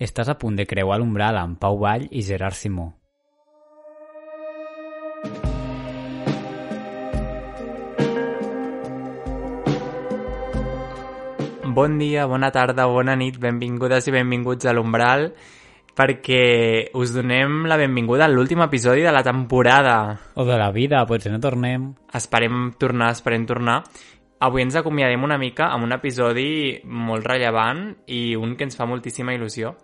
Estàs a punt de creuar l'umbral amb Pau Vall i Gerard Simó. Bon dia, bona tarda, bona nit, benvingudes i benvinguts a l'Umbral perquè us donem la benvinguda a l'últim episodi de la temporada. O de la vida, potser no tornem. Esperem tornar, esperem tornar. Avui ens acomiadem una mica amb un episodi molt rellevant i un que ens fa moltíssima il·lusió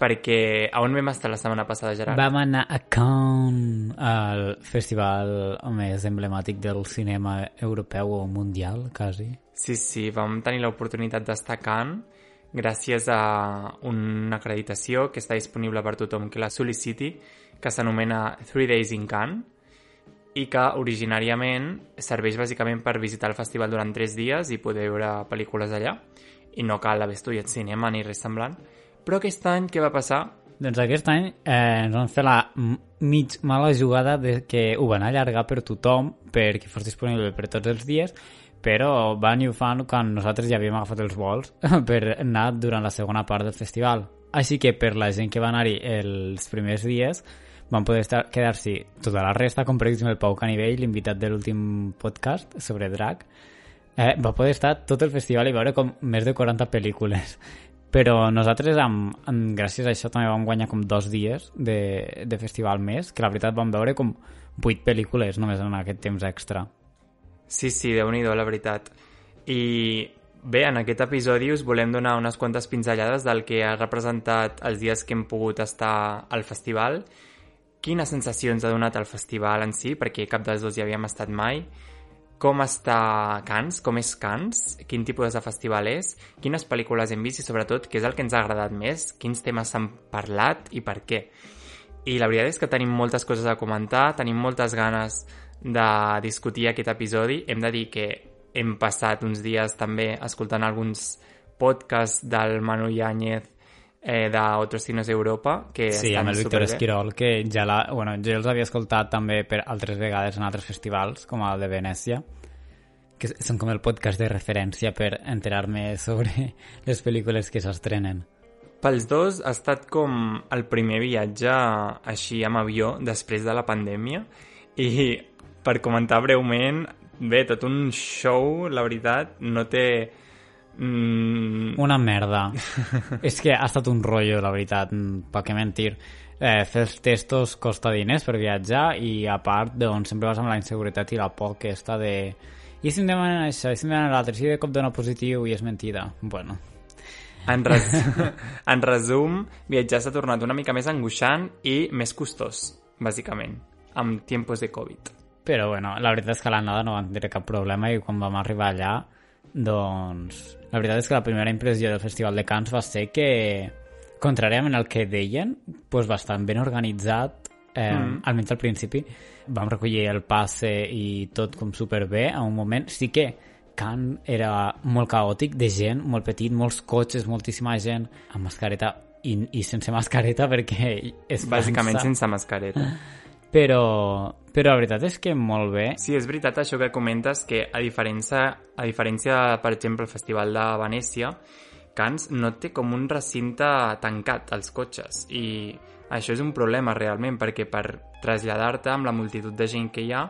perquè a on vam estar la setmana passada, Gerard? Vam anar a Cannes, al festival més emblemàtic del cinema europeu o mundial, quasi. Sí, sí, vam tenir l'oportunitat d'estar a Cannes gràcies a una acreditació que està disponible per tothom que la sol·liciti, que s'anomena Three Days in Cannes, i que originàriament serveix bàsicament per visitar el festival durant 3 dies i poder veure pel·lícules allà, i no cal haver estudiat cinema ni res semblant. Però aquest any què va passar? Doncs aquest any eh, ens van fer la mig mala jugada de que ho van allargar per tothom perquè fos disponible per tots els dies però van i ho fan quan nosaltres ja havíem agafat els vols per anar durant la segona part del festival. Així que per la gent que va anar-hi els primers dies van poder estar quedar-s'hi tota la resta, com per exemple el Pau Canivell, l'invitat de l'últim podcast sobre Drac, eh, va poder estar tot el festival i veure com més de 40 pel·lícules. Però nosaltres, amb, amb, gràcies a això, també vam guanyar com dos dies de, de festival més, que la veritat vam veure com vuit pel·lícules només en aquest temps extra. Sí, sí, déu nhi la veritat. I bé, en aquest episodi us volem donar unes quantes pinzellades del que ha representat els dies que hem pogut estar al festival, quines sensacions ha donat el festival en si, perquè cap dels dos hi havíem estat mai, com està Cans, com és Cans, quin tipus de festival és, quines pel·lícules hem vist? I sobretot què és el que ens ha agradat més, quins temes s'han parlat? I per què. I la veritat és que tenim moltes coses a comentar, tenim moltes ganes de discutir aquest episodi. Hem de dir que hem passat uns dies també escoltant alguns podcasts del Manu Yáñez eh, d'Otros Cines Europa que sí, amb el Víctor Esquirol que ja la, bueno, jo els havia escoltat també per altres vegades en altres festivals com el de Venècia que són com el podcast de referència per enterar-me sobre les pel·lícules que s'estrenen. Pels dos ha estat com el primer viatge així amb avió després de la pandèmia i per comentar breument, bé, tot un show, la veritat, no té... Mm... Una merda. és que ha estat un rotllo, la veritat, per què mentir. Eh, fer els testos costa diners per viatjar i a part doncs, sempre vas amb la inseguretat i la por que està de i si em demanen això, i si em demanen l'altre, si de cop dona positiu i és mentida. Bueno. En, res... en resum, viatjar s'ha tornat una mica més angoixant i més costós, bàsicament, amb tiempos de Covid. Però bueno, la veritat és que l'anada no vam tenir cap problema i quan vam arribar allà, doncs... La veritat és que la primera impressió del Festival de Cants va ser que, contràriament al que deien, doncs bastant ben organitzat, eh, mm. almenys al principi, vam recollir el passe i tot com superbé a un moment. Sí que Can era molt caòtic de gent, molt petit, molts cotxes, moltíssima gent amb mascareta i, i sense mascareta perquè és Bàsicament sense mascareta. Però, però la veritat és que molt bé. Sí, és veritat això que comentes, que a diferència, a diferència per exemple, el Festival de Venècia, Cans no té com un recinte tancat als cotxes i això és un problema realment perquè per traslladar-te amb la multitud de gent que hi ha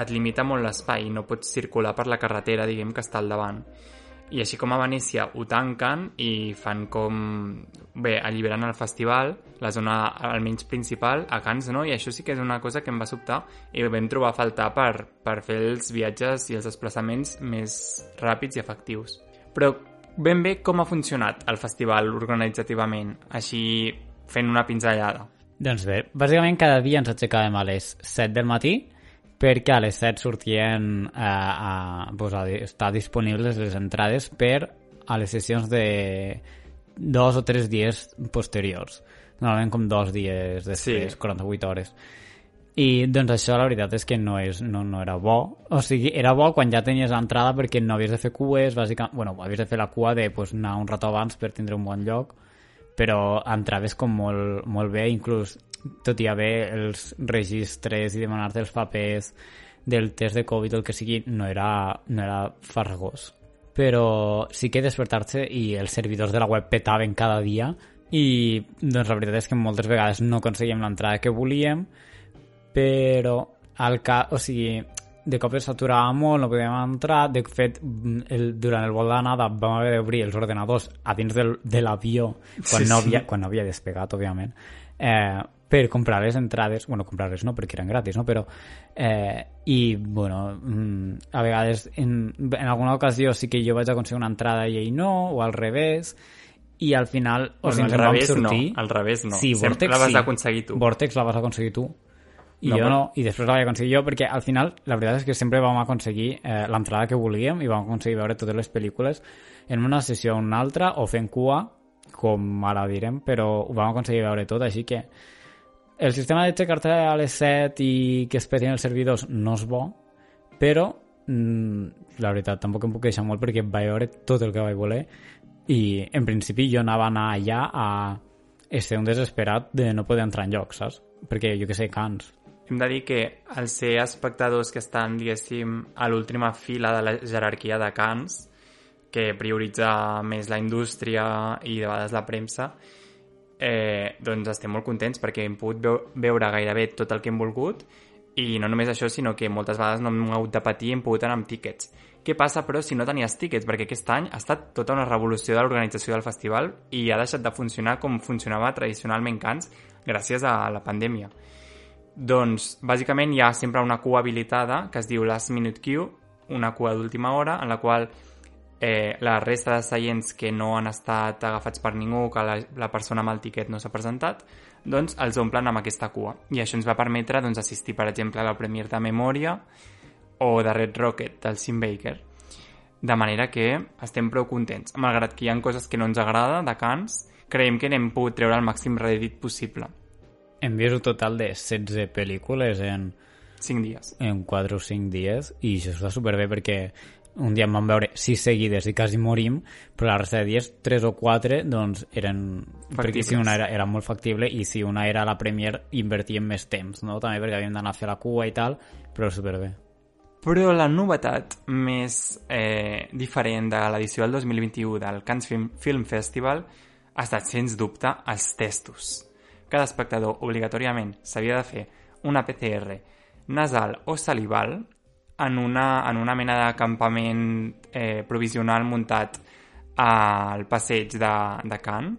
et limita molt l'espai i no pots circular per la carretera, diguem, que està al davant i així com a Venècia ho tanquen i fan com... Bé, alliberen el festival, la zona almenys principal, a Cans no, i això sí que és una cosa que em va sobtar i vam trobar a faltar per, per fer els viatges i els desplaçaments més ràpids i efectius. Però ben bé com ha funcionat el festival organitzativament, així fent una pinzellada. Doncs bé, bàsicament cada dia ens aixecàvem a les 7 del matí perquè a les 7 sortien a, a, pues, a estar disponibles les entrades per a les sessions de dos o tres dies posteriors. Normalment com dos dies després, sí. 48 hores. I doncs això la veritat és que no, és, no, no era bo. O sigui, era bo quan ja tenies l'entrada perquè no havies de fer cues, bàsicament... Bueno, havies de fer la cua de pues, anar un rato abans per tindre un bon lloc, però entraves com molt, molt bé, inclús tot i haver els registres i demanar-te els papers del test de Covid, el que sigui, no era, no era farragós. Però sí que despertar-se i els servidors de la web petaven cada dia i doncs la veritat és que moltes vegades no aconseguíem l'entrada que volíem però al ca... o sigui, de cop es saturava molt, no podíem entrar, de fet, el, durant el vol d'anada vam haver d'obrir els ordenadors a dins del, de l'avió, quan, Sí, no sí. havia, quan no havia despegat, òbviament, eh, per comprar les entrades, bueno, comprar-les no, perquè eren gratis, no? però eh, i, bueno, mm, a vegades en, en alguna ocasió sí que jo vaig aconseguir una entrada i ell no, o al revés, i al final o Bueno, sigui, al revés no, sortir... al revés no. Sí, Sempre Vortex la vas sí. aconseguir tu. Vortex la vas aconseguir tu. I No, jo no, i després la vaig aconseguir jo perquè al final la veritat és que sempre vam aconseguir eh, l'entrada que volíem i vam aconseguir veure totes les pel·lícules en una sessió o una altra o fent cua, com ara direm, però ho vam aconseguir veure tot, així que el sistema de xecar-te a les 7 i que es petin els servidors no és bo, però mm, la veritat tampoc em puc queixar molt perquè vaig veure tot el que vaig voler i en principi jo anava a anar allà a ser un desesperat de no poder entrar en lloc, saps? Perquè jo que sé, cans. Hem de dir que al ser espectadors que estan, diguéssim, a l'última fila de la jerarquia de Cans, que prioritza més la indústria i de vegades la premsa, eh, doncs estem molt contents perquè hem pogut veu veure gairebé tot el que hem volgut i no només això, sinó que moltes vegades no hem hagut de patir i hem pogut anar amb tíquets. Què passa, però, si no tenies tíquets? Perquè aquest any ha estat tota una revolució de l'organització del festival i ha deixat de funcionar com funcionava tradicionalment Cans gràcies a la pandèmia. Doncs, bàsicament, hi ha sempre una cua habilitada que es diu Last Minute Queue, una cua d'última hora, en la qual eh, la resta de seients que no han estat agafats per ningú, que la, la persona amb el tiquet no s'ha presentat, doncs els omplen amb aquesta cua. I això ens va permetre doncs, assistir, per exemple, a la Premiere de Memòria o de Red Rocket, del Sim Baker. De manera que estem prou contents. Malgrat que hi ha coses que no ens agrada de Cans, creiem que n'hem pogut treure el màxim redit possible. Hem vist un total de 16 pel·lícules en, 5 dies. en 4 o 5 dies i això està superbé perquè un dia en vam veure 6 seguides i quasi morim, però la resta de dies, 3 o 4, doncs eren... Perquè si Factibles. una era, era molt factible i si una era la Premier invertíem més temps, no? També perquè havíem d'anar a fer la cua i tal, però superbé. Però la novetat més eh, diferent de l'edició del 2021 del Cannes Film, Film Festival ha estat, sens dubte, els testos. Cada espectador obligatòriament s'havia de fer una PCR nasal o salival en una, en una mena de campament eh, provisional muntat al passeig de, de Cannes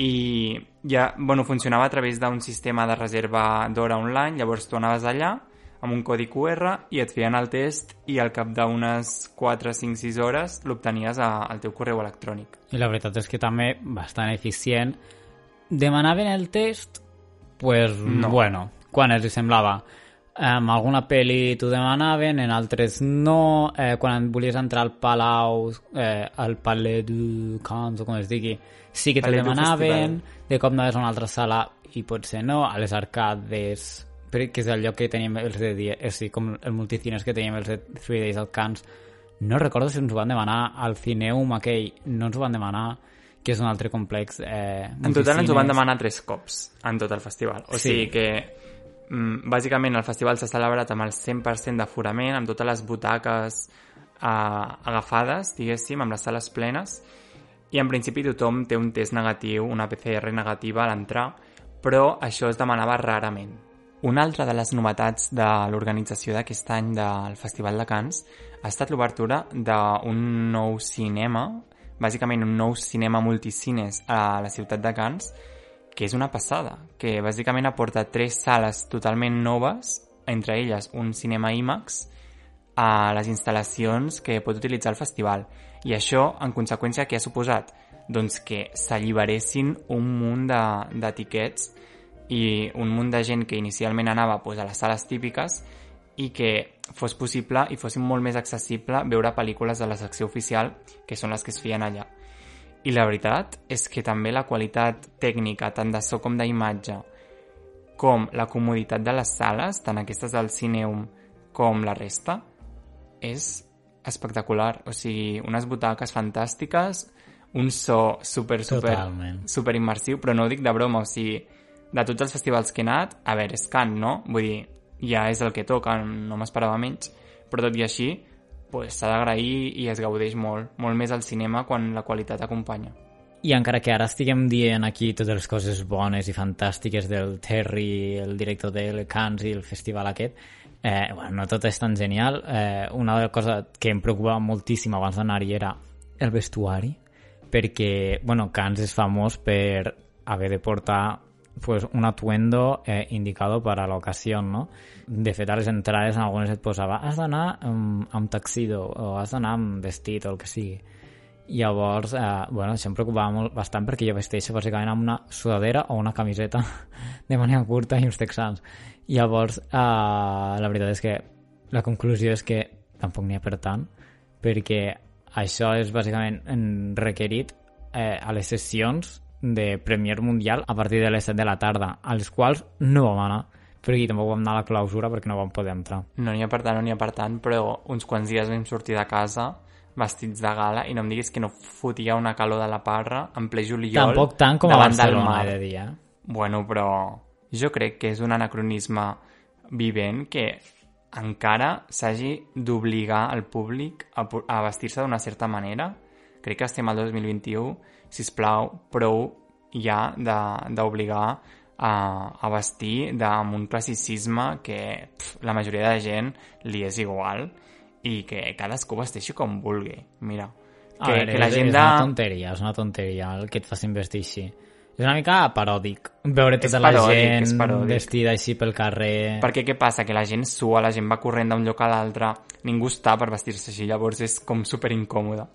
i ja, bueno, funcionava a través d'un sistema de reserva d'hora online, llavors tu anaves allà amb un codi QR i et feien el test i al cap d'unes 4, 5, 6 hores l'obtenies al teu correu electrònic. I la veritat és que també bastant eficient. Demanaven el test? pues, No. bueno, quan els semblava. En alguna pel·li t'ho demanaven, en altres no. Eh, quan volies entrar al Palau, eh, al Palais du Cans, o com es digui, sí que du demanaven. De cop anaves a una altra sala i potser no. A les arcades, perquè és el lloc que teníem els de dia, és a dir, com el multicines que teníem els de 3 Days al Cans. No recordo si ens ho van demanar al Cineum aquell, no ens ho van demanar que és un altre complex eh, En total ens ho van demanar tres cops en tot el festival. O Sí. sigui que, bàsicament, el festival s'ha celebrat amb el 100% d'aforament, amb totes les butaques eh, agafades, diguéssim, amb les sales plenes, i en principi tothom té un test negatiu, una PCR negativa a l'entrar, però això es demanava rarament. Una altra de les novetats de l'organització d'aquest any del Festival de Cans ha estat l'obertura d'un nou cinema, bàsicament un nou cinema multicines a la ciutat de Cans, que és una passada, que bàsicament aporta tres sales totalment noves, entre elles un cinema IMAX, a les instal·lacions que pot utilitzar el festival. I això, en conseqüència, què ha suposat? Doncs que s'alliberessin un munt de- d'etiquets i un munt de gent que inicialment anava pues, a les sales típiques i que fos possible i fos molt més accessible veure pel·lícules de la secció oficial, que són les que es feien allà. I la veritat és que també la qualitat tècnica, tant de so com d'imatge, com la comoditat de les sales, tant aquestes del Cineum com la resta, és espectacular. O sigui, unes butaques fantàstiques, un so super, super, Totalment. super immersiu, però no ho dic de broma, o sigui, de tots els festivals que he anat, a veure, és Can, no? Vull dir, ja és el que toca, no m'esperava menys, però tot i així, pues, s'ha d'agrair i es gaudeix molt, molt més al cinema quan la qualitat acompanya. i encara que ara estiguem dient aquí totes les coses bones i fantàstiques del Terry, el director de Cannes i el festival aquest, eh, bueno, no tot és tan genial. Eh, una de les coses que em preocupava moltíssim abans d'anar-hi era el vestuari, perquè, bueno, Cannes és famós per haver de portar pues, un atuendo eh, indicado per a l'ocasió, no? De fet, a les entrades en algunes et posava has d'anar amb, amb taxido o has d'anar amb vestit o el que sigui. Llavors, eh, bueno, això em preocupava molt, bastant perquè jo vesteixo bàsicament amb una sudadera o una camiseta de manera curta i uns texans. Llavors, eh, la veritat és que la conclusió és que tampoc n'hi ha per tant, perquè això és bàsicament requerit eh, a les sessions de Premier Mundial a partir de les 7 de la tarda, a les quals no vam anar, perquè tampoc vam anar a la clausura perquè no vam poder entrar. No n'hi ha per tant, no n'hi ha per tant, però uns quants dies vam sortir de casa vestits de gala i no em diguis que no fotia una calor de la parra en ple juliol Tampoc tant com a Barcelona, he de dir, eh? Bueno, però jo crec que és un anacronisme vivent que encara s'hagi d'obligar al públic a, a vestir-se d'una certa manera. Crec que estem al 2021 si us plau, prou ja d'obligar a, a vestir amb un classicisme que pf, la majoria de gent li és igual i que cadascú vesteixi com vulgui. Mira, que, a veure, que la és, gent és una tonteria, és una tonteria el que et facin vestir així. És una mica paròdic veure És tota la paròdic, és gent paròdic. vestida així pel carrer. Perquè què passa? Que la gent sua, la gent va corrent d'un lloc a l'altre, ningú està per vestir-se així, llavors és com super incòmode.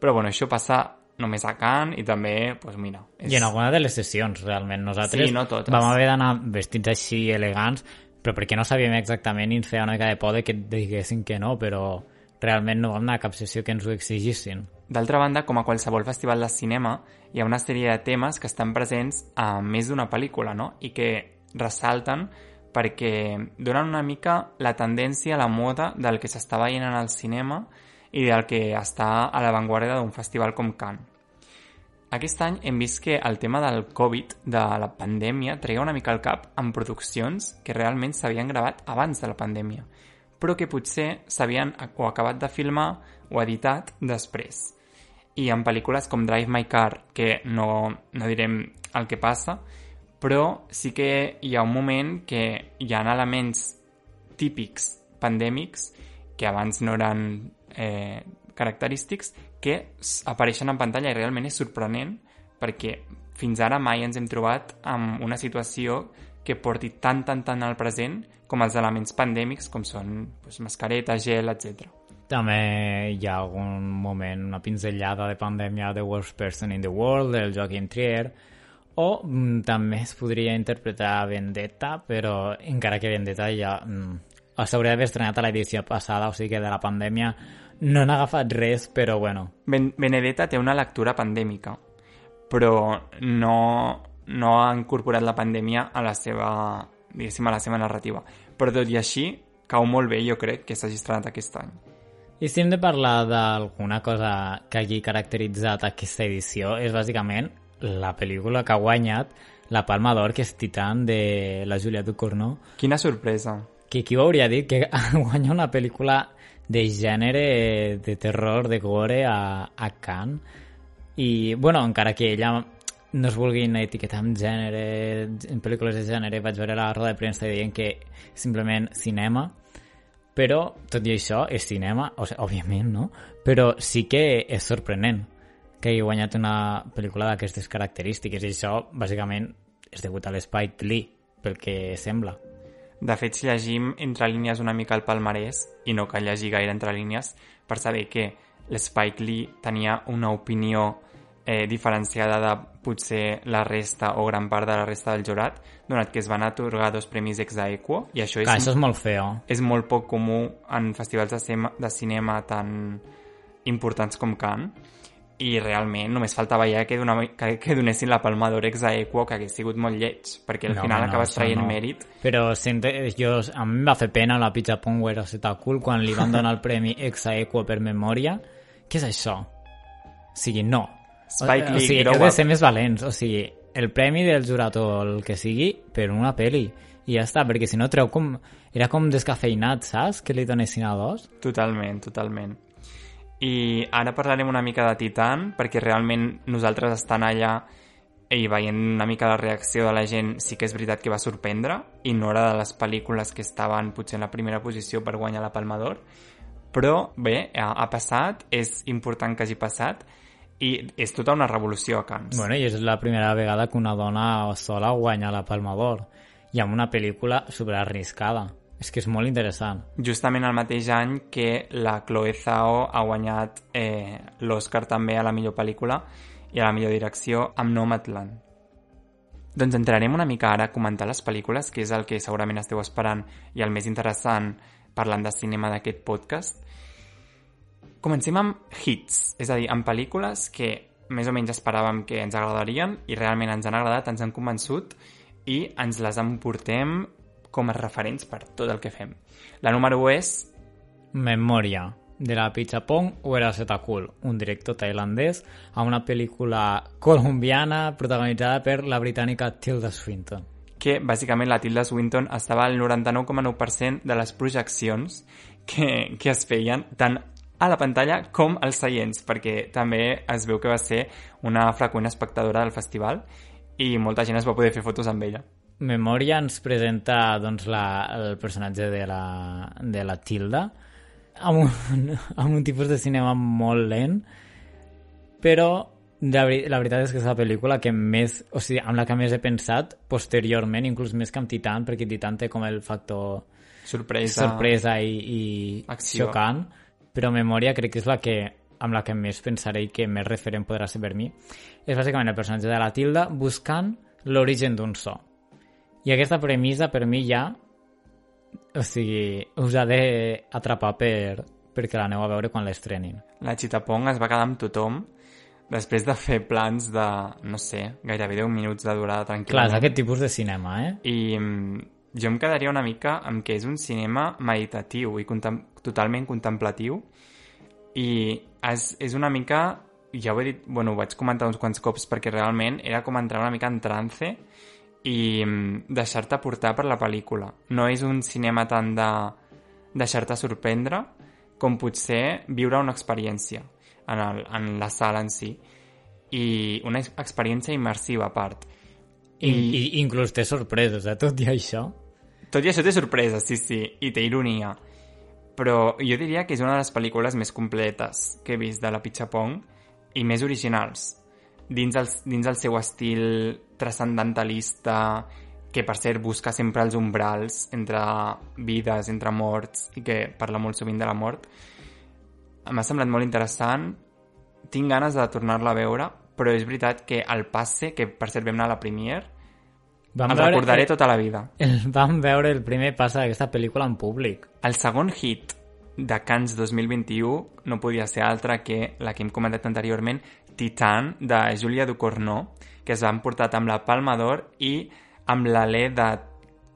Però bueno, això passa només a Can i també, doncs pues mira... És... I en alguna de les sessions, realment. Nosaltres Sí, no totes. vam haver d'anar vestits així elegants, però perquè no sabíem exactament i ens feia una mica de por de que diguessin que no, però realment no vam anar a cap sessió que ens ho exigissin. D'altra banda, com a qualsevol festival de cinema, hi ha una sèrie de temes que estan presents a més d'una pel·lícula, no? I que ressalten perquè donen una mica la tendència, la moda del que s'està veient en el cinema i del que està a l'avantguarda d'un festival com Cannes. Aquest any hem vist que el tema del Covid, de la pandèmia, treia una mica al cap en produccions que realment s'havien gravat abans de la pandèmia, però que potser s'havien o acabat de filmar o editat després. I en pel·lícules com Drive My Car, que no, no direm el que passa, però sí que hi ha un moment que hi ha elements típics pandèmics que abans no eren eh, característics que apareixen en pantalla i realment és sorprenent perquè fins ara mai ens hem trobat amb una situació que porti tant, tant, tant al present com els elements pandèmics com són doncs, mascareta, gel, etc. També hi ha algun moment, una pinzellada de pandèmia de Worst Person in the World, del Joaquim Trier, o mm, també es podria interpretar Vendetta, però encara que Vendetta ja mm, s'hauria d'haver estrenat a l'edició passada, o sigui que de la pandèmia no n'ha agafat res, però bueno, Ben Benedetta té una lectura pandèmica, però no, no ha incorporat la pandèmia a la seva, diguéssim, a la seva narrativa. Però tot i així, cau molt bé, jo crec, que s'hagi estrenat aquest any. I si hem de parlar d'alguna cosa que hagi caracteritzat aquesta edició, és bàsicament la pel·lícula que ha guanyat la Palma d'Or, que és Titan, de la Julia Ducournau, Quina sorpresa! que qui ho hauria dit que guanya una pel·lícula de gènere de terror, de gore a, a Cannes i, bueno, encara que ella no es vulguin etiquetar en gènere en pel·lícules de gènere, vaig veure la roda de premsa i deien que simplement cinema però, tot i això, és cinema, o sigui, òbviament, no? Però sí que és sorprenent que hagi guanyat una pel·lícula d'aquestes característiques i això, bàsicament, és degut a l'Spike Lee, pel que sembla. De fet, si llegim entre línies una mica el palmarès, i no cal llegir gaire entre línies, per saber que l'Spike Lee tenia una opinió eh, diferenciada de potser la resta o gran part de la resta del jurat, donat que es van atorgar dos premis ex aequo, i això és, Clar, això és molt feo. és molt poc comú en festivals de, de cinema tan importants com Cannes, i realment només faltava ja que, dona, que, que donessin la palma d'or ex aequo, que hagués sigut molt lleig, perquè al No, final no, acabes traient no. mèrit Però sente, jo, a mi em va fer pena la Pizza Power a Setacul quan li van donar el premi ex aequo per memòria. Què és això? O sigui, no. Spike o, Lee, o sigui, grow heu de ser més valents. O sigui, el premi del jurat o el que sigui per una peli. I ja està, perquè si no treu com... Era com descafeinat, saps? Que li donessin a dos. Totalment, totalment. I ara parlarem una mica de Titan, perquè realment nosaltres estant allà i veient una mica la reacció de la gent sí que és veritat que va sorprendre i no era de les pel·lícules que estaven potser en la primera posició per guanyar la Palma d'Or però bé, ha, ha passat, és important que hagi passat i és tota una revolució a Cannes. Bueno, i és la primera vegada que una dona sola guanya la Palma d'Or i amb una pel·lícula superarriscada. És que és molt interessant. Justament el mateix any que la Chloe Zhao ha guanyat eh, l'Oscar també a la millor pel·lícula i a la millor direcció amb Nomadland. Doncs entrarem una mica ara a comentar les pel·lícules, que és el que segurament esteu esperant i el més interessant parlant de cinema d'aquest podcast. Comencem amb hits, és a dir, amb pel·lícules que més o menys esperàvem que ens agradarien i realment ens han agradat, ens han convençut i ens les emportem com a referents per tot el que fem. La número 1 és... Memòria, de la Pichapong o era Setakul, un director tailandès a una pel·lícula colombiana protagonitzada per la britànica Tilda Swinton que bàsicament la Tilda Swinton estava al 99,9% de les projeccions que, que es feien tant a la pantalla com als seients, perquè també es veu que va ser una freqüent espectadora del festival i molta gent es va poder fer fotos amb ella. Memòria ens presenta doncs, la, el personatge de la, de la Tilda amb un, amb un tipus de cinema molt lent, però la, la veritat és que és la pel·lícula que més, o sigui, amb la que més he pensat posteriorment, inclús més que amb Titan, perquè Titan té com el factor sorpresa, sorpresa i, i Acció. xocant, però Memòria crec que és la que amb la que més pensaré i que més referent podrà ser per mi, és bàsicament el personatge de la Tilda buscant l'origen d'un so. I aquesta premissa per mi ja o sigui, us ha d'atrapar per, perquè l'aneu a veure quan l'estrenin. La Chitapong es va quedar amb tothom després de fer plans de, no sé, gairebé 10 minuts de durada Clar, tranquil·lament. és aquest tipus de cinema, eh? I mm, jo em quedaria una mica amb que és un cinema meditatiu i contem totalment contemplatiu i és, és una mica, ja ho he dit, bueno, ho vaig comentar uns quants cops perquè realment era com entrar una mica en trance i mm, deixar-te portar per la pel·lícula. No és un cinema tant de deixar-te sorprendre com potser viure una experiència en, el, en la sala en si i una ex- experiència immersiva a part. I, i inclús té sorpreses, eh? Tot i això. Tot i això té sorpresa, sí, sí, i té ironia. Però jo diria que és una de les pel·lícules més completes que he vist de la Pichapong i més originals. Dins el, dins el seu estil transcendentalista, que per cert busca sempre els umbrals entre vides, entre morts, i que parla molt sovint de la mort. M'ha semblat molt interessant. Tinc ganes de tornar-la a veure, però és veritat que el passe, que per cert vam anar a la Premiere, Vam el recordaré tota la vida. El, vam veure el primer pas d'aquesta pel·lícula en públic. El segon hit de Cannes 2021 no podia ser altre que la que hem comentat anteriorment, Titan, de Julia Ducournau, que es va emportar amb la Palma d'Or i amb l'alè de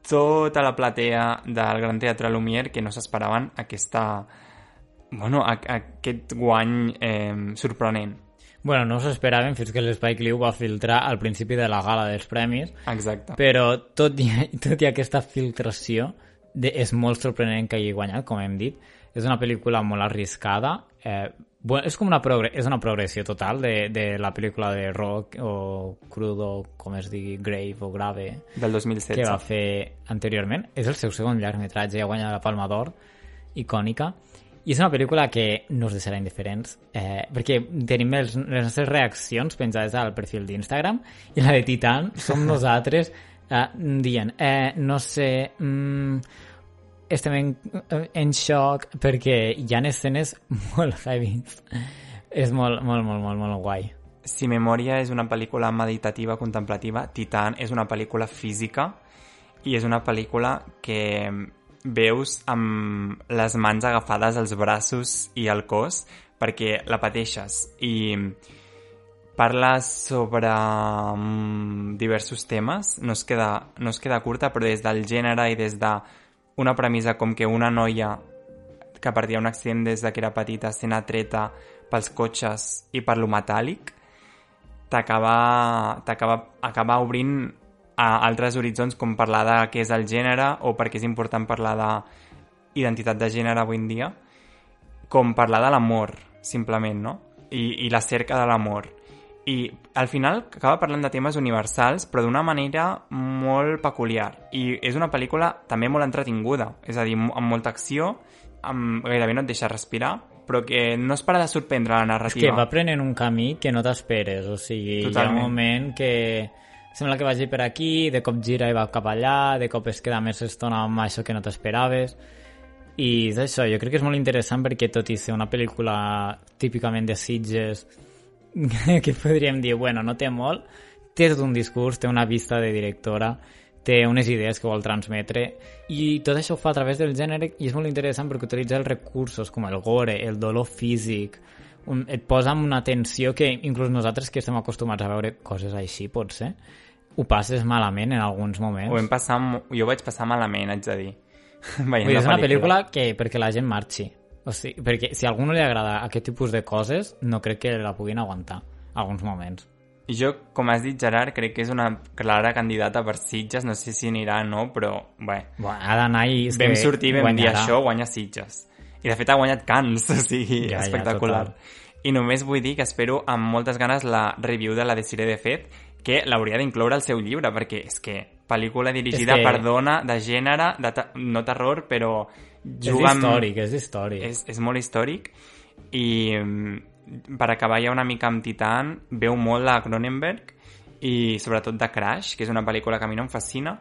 tota la platea del Gran Teatre Lumière que no s'esperaven aquesta, bueno, a, a aquest guany eh, sorprenent. Bueno, no s'ho esperaven fins que l'Spike Lee ho va filtrar al principi de la gala dels premis, Exacte. però tot i, tot i aquesta filtració de, és molt sorprenent que hagi guanyat, com hem dit. És una pel·lícula molt arriscada. Eh, bueno, és com una, progre és una progressió total de, de la pel·lícula de Rock o Crudo, com es digui, Grave o Grave, Del 2016. que va fer anteriorment. És el seu segon llargmetratge, ha guanyat la Palma d'Or, icònica. I és una pel·lícula que no us deixarà indiferents, eh, perquè tenim els, les nostres reaccions penjades al perfil d'Instagram i la de Titan som nosaltres eh, dient, eh, no sé, mm, estem en, en xoc perquè hi ha escenes molt heavy. és molt, molt, molt, molt, molt guai. Si Memòria és una pel·lícula meditativa, contemplativa, Titan és una pel·lícula física i és una pel·lícula que veus amb les mans agafades als braços i al cos perquè la pateixes i parla sobre mm, diversos temes no es, queda, no es queda curta però des del gènere i des de una premissa com que una noia que perdia un accident des de que era petita sent atreta pels cotxes i per lo metàl·lic t'acaba acaba obrint a altres horitzons com parlar de què és el gènere o perquè és important parlar de identitat de gènere avui en dia com parlar de l'amor simplement, no? I, i la cerca de l'amor. I al final acaba parlant de temes universals, però d'una manera molt peculiar. I és una pel·lícula també molt entretinguda, és a dir, amb molta acció, amb, gairebé no et deixa respirar, però que no es para de sorprendre la És narrativa. que va prenent un camí que no t'esperes, o sigui, hi ha Totalment. un moment que sembla que vagi per aquí, de cop gira i va cap allà, de cop es queda més estona amb això que no t'esperaves, i és això, jo crec que és molt interessant perquè tot i ser una pel·lícula típicament de Sitges, que podríem dir, bueno, no té molt, té tot un discurs, té una vista de directora, té unes idees que vol transmetre i tot això ho fa a través del gènere i és molt interessant perquè utilitza els recursos com el gore, el dolor físic un, et posa amb una tensió que inclús nosaltres que estem acostumats a veure coses així, potser ho passes malament en alguns moments. Ho vam passar, mo- jo ho vaig passar malament, haig de dir. Veient Vull dir, és una pel·lícula que perquè la gent marxi o sigui, perquè si a algú no li agrada aquest tipus de coses no crec que la puguin aguantar alguns moments jo, com has dit, Gerard, crec que és una clara candidata per Sitges, no sé si anirà o no, però, bé, bueno, ha d'anar i és vam sortir vam dir guanyarà. això, guanya Sitges. I de fet ha guanyat Cans, o sigui, Ja, ja, espectacular. total. I només vull dir que espero amb moltes ganes la review de la Desiree de Fet, que l'hauria d'incloure al seu llibre, perquè és que pel·lícula dirigida És que- per dona, de gènere, de ta no terror, però és juga amb... històric, és històric És, és molt històric i mm, per acabar ja una mica amb Titan veu molt a Cronenberg i sobretot de Crash, que és una pel·lícula que a mi no em fascina,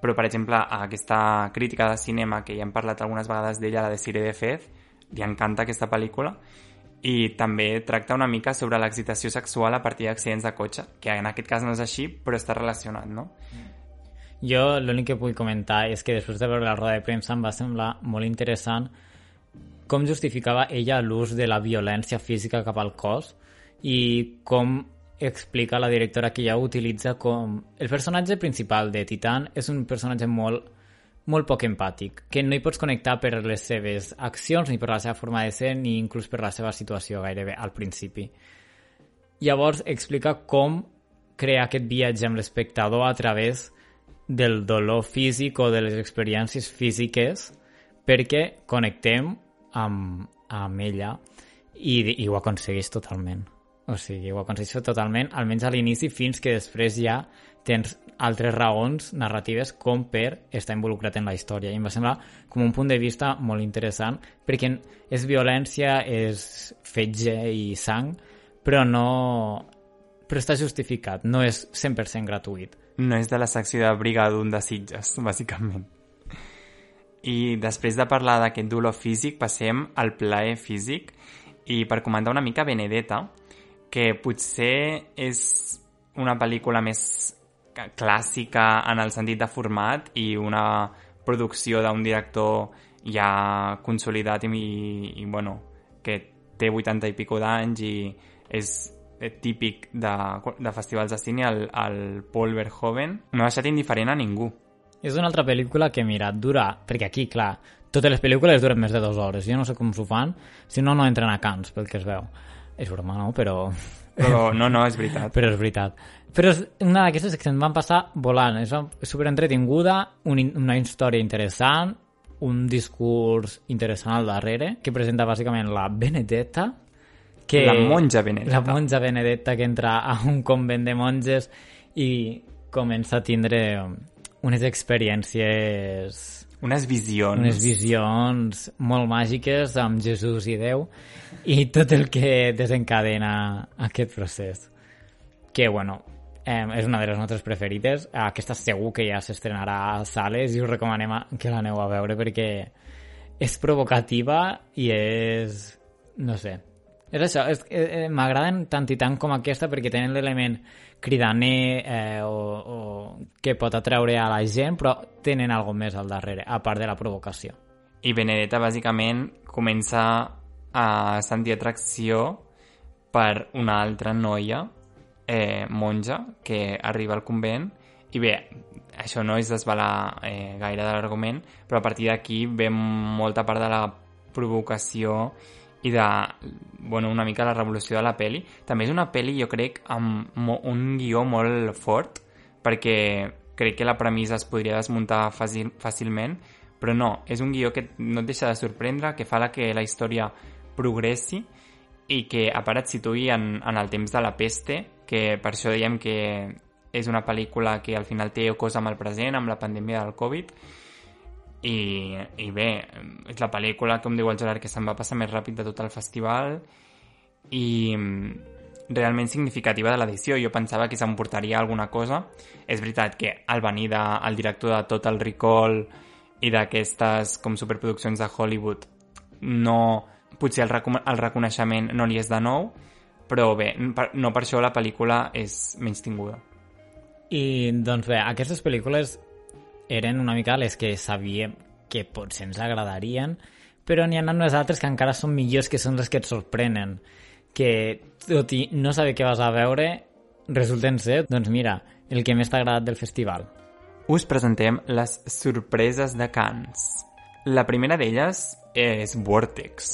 però per exemple aquesta crítica de cinema que ja hem parlat algunes vegades d'ella, la de Sire de Fez, li encanta aquesta pel·lícula i també tracta una mica sobre l'excitació sexual a partir d'accidents de cotxe, que en aquest cas no és així, però està relacionat, no? Jo l'únic que vull comentar és que després de veure la roda de premsa em va semblar molt interessant com justificava ella l'ús de la violència física cap al cos i com explica la directora que ja ho utilitza com... El personatge principal de Titan és un personatge molt, molt poc empàtic, que no hi pots connectar per les seves accions, ni per la seva forma de ser, ni inclús per la seva situació gairebé al principi. Llavors explica com crear aquest viatge amb l'espectador a través del dolor físic o de les experiències físiques perquè connectem amb, amb ella i, i ho aconsegueix totalment. O sigui, ho aconsegueix totalment, almenys a l'inici, fins que després ja tens altres raons narratives com per estar involucrat en la història. I em va semblar com un punt de vista molt interessant, perquè és violència, és fetge i sang, però no... però està justificat, no és 100% gratuït. No és de la secció de Brigadun de Sitges, bàsicament. I després de parlar d'aquest dolor físic, passem al plaer físic i per comentar una mica Benedetta, que potser és una pel·lícula més ca- clàssica en el sentit de format i una producció d'un director ja consolidat i, i, bueno, que té 80 i pico d'anys i és típic de, de festivals de cine, el, el Paul Verhoeven, no ha deixat indiferent a ningú. És una altra pel·lícula que, mira, dura... Perquè aquí, clar, totes les pel·lícules duren més de dues hores. Jo no sé com s'ho fan, si no, no entren a Cans, pel que es veu. És broma, no? Però... Però no, no, és veritat. Però és veritat. Però és una d'aquestes que se'n van passar volant. És super entretinguda, un, una història interessant, un discurs interessant al darrere, que presenta bàsicament la Benedetta, que... La monja Benedetta. La monja Benedetta que entra a un convent de monges i comença a tindre unes experiències Unes visions. unes visions molt màgiques amb Jesús i Déu i tot el que desencadena aquest procés. Que, bueno, eh, és una de les nostres preferides. Aquesta segur que ja s'estrenarà a sales i us recomanem que l'aneu a veure perquè és provocativa i és... no sé. És això, és, eh, m'agraden tant i tant com aquesta perquè tenen l'element cridaner eh, o, o que pot atreure a la gent, però tenen algo més al darrere, a part de la provocació. I Benedetta, bàsicament, comença a sentir atracció per una altra noia, eh, monja, que arriba al convent. I bé, això no és desvelar eh, gaire de l'argument, però a partir d'aquí ve molta part de la provocació i de, bueno, una mica la revolució de la peli. També és una peli, jo crec, amb un guió molt fort, perquè crec que la premissa es podria desmuntar fàcil, fàcilment, però no, és un guió que no et deixa de sorprendre, que fa la que la història progressi i que a part et situï en, en el temps de la peste, que per això diem que és una pel·lícula que al final té cosa amb el present, amb la pandèmia del Covid, i, i bé, és la pel·lícula, com diu el Gerard, que se'n va passar més ràpid de tot el festival i realment significativa de l'edició. Jo pensava que s'emportaria alguna cosa. És veritat que al venir de, el director de tot el Recall i d'aquestes com superproduccions de Hollywood no, potser el, el reconeixement no li és de nou, però bé, no per això la pel·lícula és menys tinguda. I, doncs bé, aquestes pel·lícules eren una mica les que sabíem que potser ens agradarien, però n'hi ha unes altres que encara són millors, que són les que et sorprenen, que tot i no saber què vas a veure, resulten ser, doncs mira, el que més t'ha agradat del festival. Us presentem les sorpreses de Cannes. La primera d'elles és Vortex,